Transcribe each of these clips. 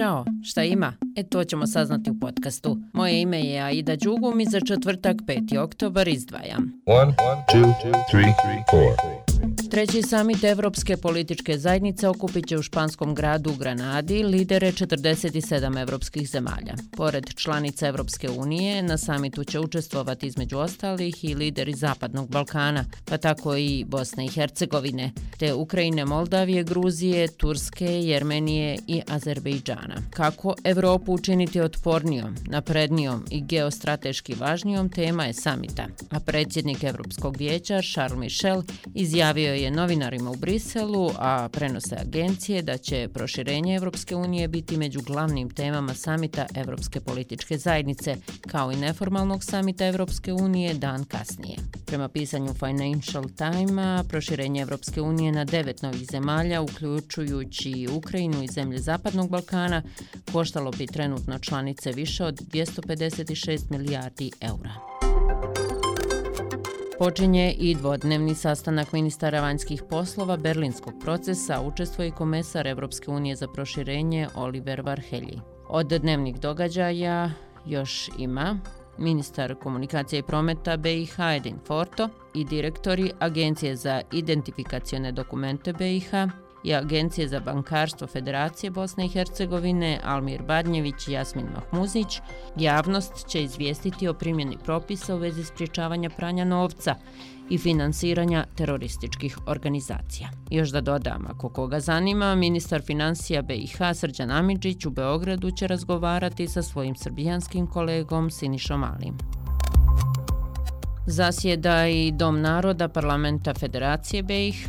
Ćao, šta ima? E to ćemo saznati u podcastu. Moje ime je Aida Đugum i za četvrtak 5. oktobar izdvajam. 1, 2, 3, 4. Treći samit Evropske političke zajednice okupit će u španskom gradu Granadi lidere 47 evropskih zemalja. Pored članica Evropske unije, na samitu će učestvovati između ostalih i lideri Zapadnog Balkana, pa tako i Bosne i Hercegovine, te Ukrajine, Moldavije, Gruzije, Turske, Jermenije i Azerbejdžana. Kako Evropu učiniti otpornijom, naprednijom i geostrateški važnijom tema je samita, a predsjednik Evropskog vijeća Charles Michel izjavio je je novinarima u Briselu, a prenose agencije da će proširenje Evropske unije biti među glavnim temama samita Evropske političke zajednice, kao i neformalnog samita Evropske unije dan kasnije. Prema pisanju Financial Times, proširenje Evropske unije na devet novih zemalja, uključujući Ukrajinu i zemlje Zapadnog Balkana, koštalo bi trenutno članice više od 256 milijardi eura počinje i dvodnevni sastanak ministara vanjskih poslova Berlinskog procesa, učestvuje i komesar Evropske unije za proširenje Oliver Varhelji. Od dnevnih događaja još ima ministar komunikacije i prometa BiH Edin Forto i direktori Agencije za identifikacione dokumente BiH, i Agencije za bankarstvo Federacije Bosne i Hercegovine Almir Badnjević i Jasmin Mahmuzić, javnost će izvijestiti o primjeni propisa u vezi spriječavanja pranja novca i finansiranja terorističkih organizacija. Još da dodam, ako koga zanima, ministar financija BiH Srđan Amidžić u Beogradu će razgovarati sa svojim srbijanskim kolegom Sinišom Alim. Zasjeda i Dom naroda parlamenta Federacije BiH.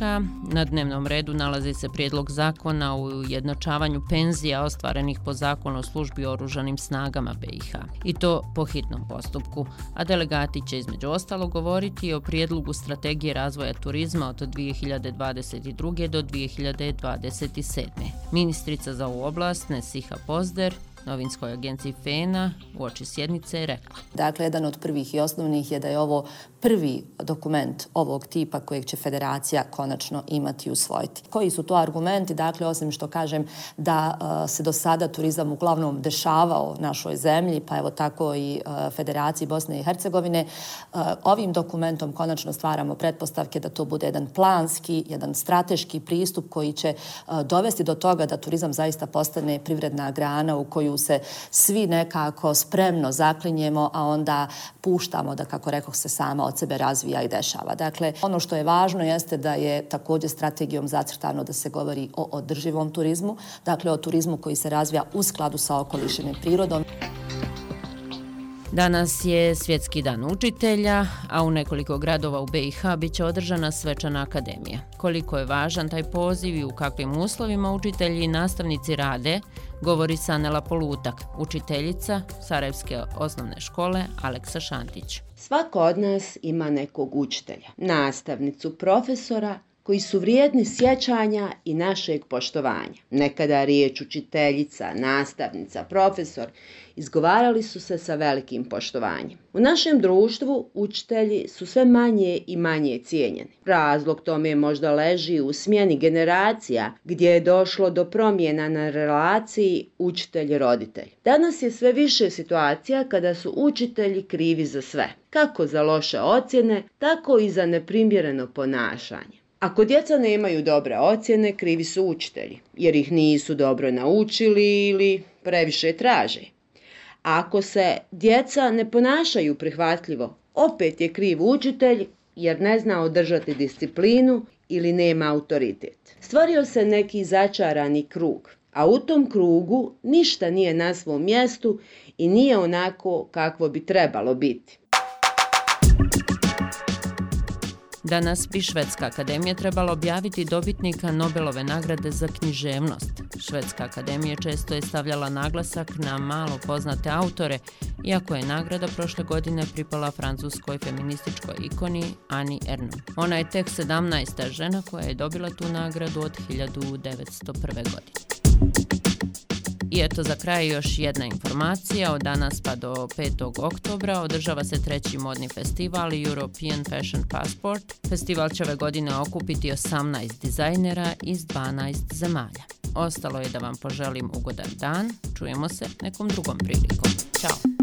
Na dnevnom redu nalazi se prijedlog zakona o ujednačavanju penzija ostvarenih po zakonu o službi oružanim snagama BiH. I to po hitnom postupku. A delegati će između ostalo govoriti o prijedlogu strategije razvoja turizma od 2022. do 2027. Ministrica za ovu oblast Nesiha Pozder novinskoj agenciji FENA u oči sjednice je rekla. Dakle, jedan od prvih i osnovnih je da je ovo prvi dokument ovog tipa kojeg će federacija konačno imati i usvojiti. Koji su to argumenti? Dakle, osim što kažem da e, se do sada turizam uglavnom dešavao našoj zemlji, pa evo tako i e, Federaciji Bosne i Hercegovine, e, ovim dokumentom konačno stvaramo pretpostavke da to bude jedan planski, jedan strateški pristup koji će dovesti do toga da turizam zaista postane privredna grana u koju se svi nekako spremno zaklinjemo, a onda puštamo da, kako rekao se sama, od sebe razvija i dešava. Dakle, ono što je važno jeste da je također strategijom zacrtano da se govori o održivom turizmu, dakle o turizmu koji se razvija u skladu sa okolišem i prirodom. Danas je Svjetski dan učitelja, a u nekoliko gradova u BiH bit će održana svečana akademija. Koliko je važan taj poziv i u kakvim uslovima učitelji i nastavnici rade, govori Sanela Polutak, učiteljica Sarajevske osnovne škole Aleksa Šantić. Svako od nas ima nekog učitelja, nastavnicu, profesora, koji su vrijedni sjećanja i našeg poštovanja. Nekada riječ učiteljica, nastavnica, profesor izgovarali su se sa velikim poštovanjem. U našem društvu učitelji su sve manje i manje cijenjeni. Razlog tome možda leži u smjeni generacija gdje je došlo do promjena na relaciji učitelj-roditelj. Danas je sve više situacija kada su učitelji krivi za sve. Kako za loše ocjene, tako i za neprimjereno ponašanje. Ako djeca nemaju dobre ocjene, krivi su učitelji, jer ih nisu dobro naučili ili previše traže. Ako se djeca ne ponašaju prihvatljivo, opet je kriv učitelj jer ne zna održati disciplinu ili nema autoritet. Stvorio se neki začarani krug, a u tom krugu ništa nije na svom mjestu i nije onako kakvo bi trebalo biti. Danas bi Švedska akademija trebala objaviti dobitnika Nobelove nagrade za književnost. Švedska akademija često je stavljala naglasak na malo poznate autore, iako je nagrada prošle godine pripala francuskoj feminističkoj ikoni Ani Erno. Ona je tek 17. žena koja je dobila tu nagradu od 1901. godine. I eto za kraj još jedna informacija. Od danas pa do 5. oktobra održava se treći modni festival European Fashion Passport. Festival će ove godine okupiti 18 dizajnera iz 12 zemalja. ostalo je da vam poželim ugodan dan. Čujemo se nekom drugom prilikom. Ćao!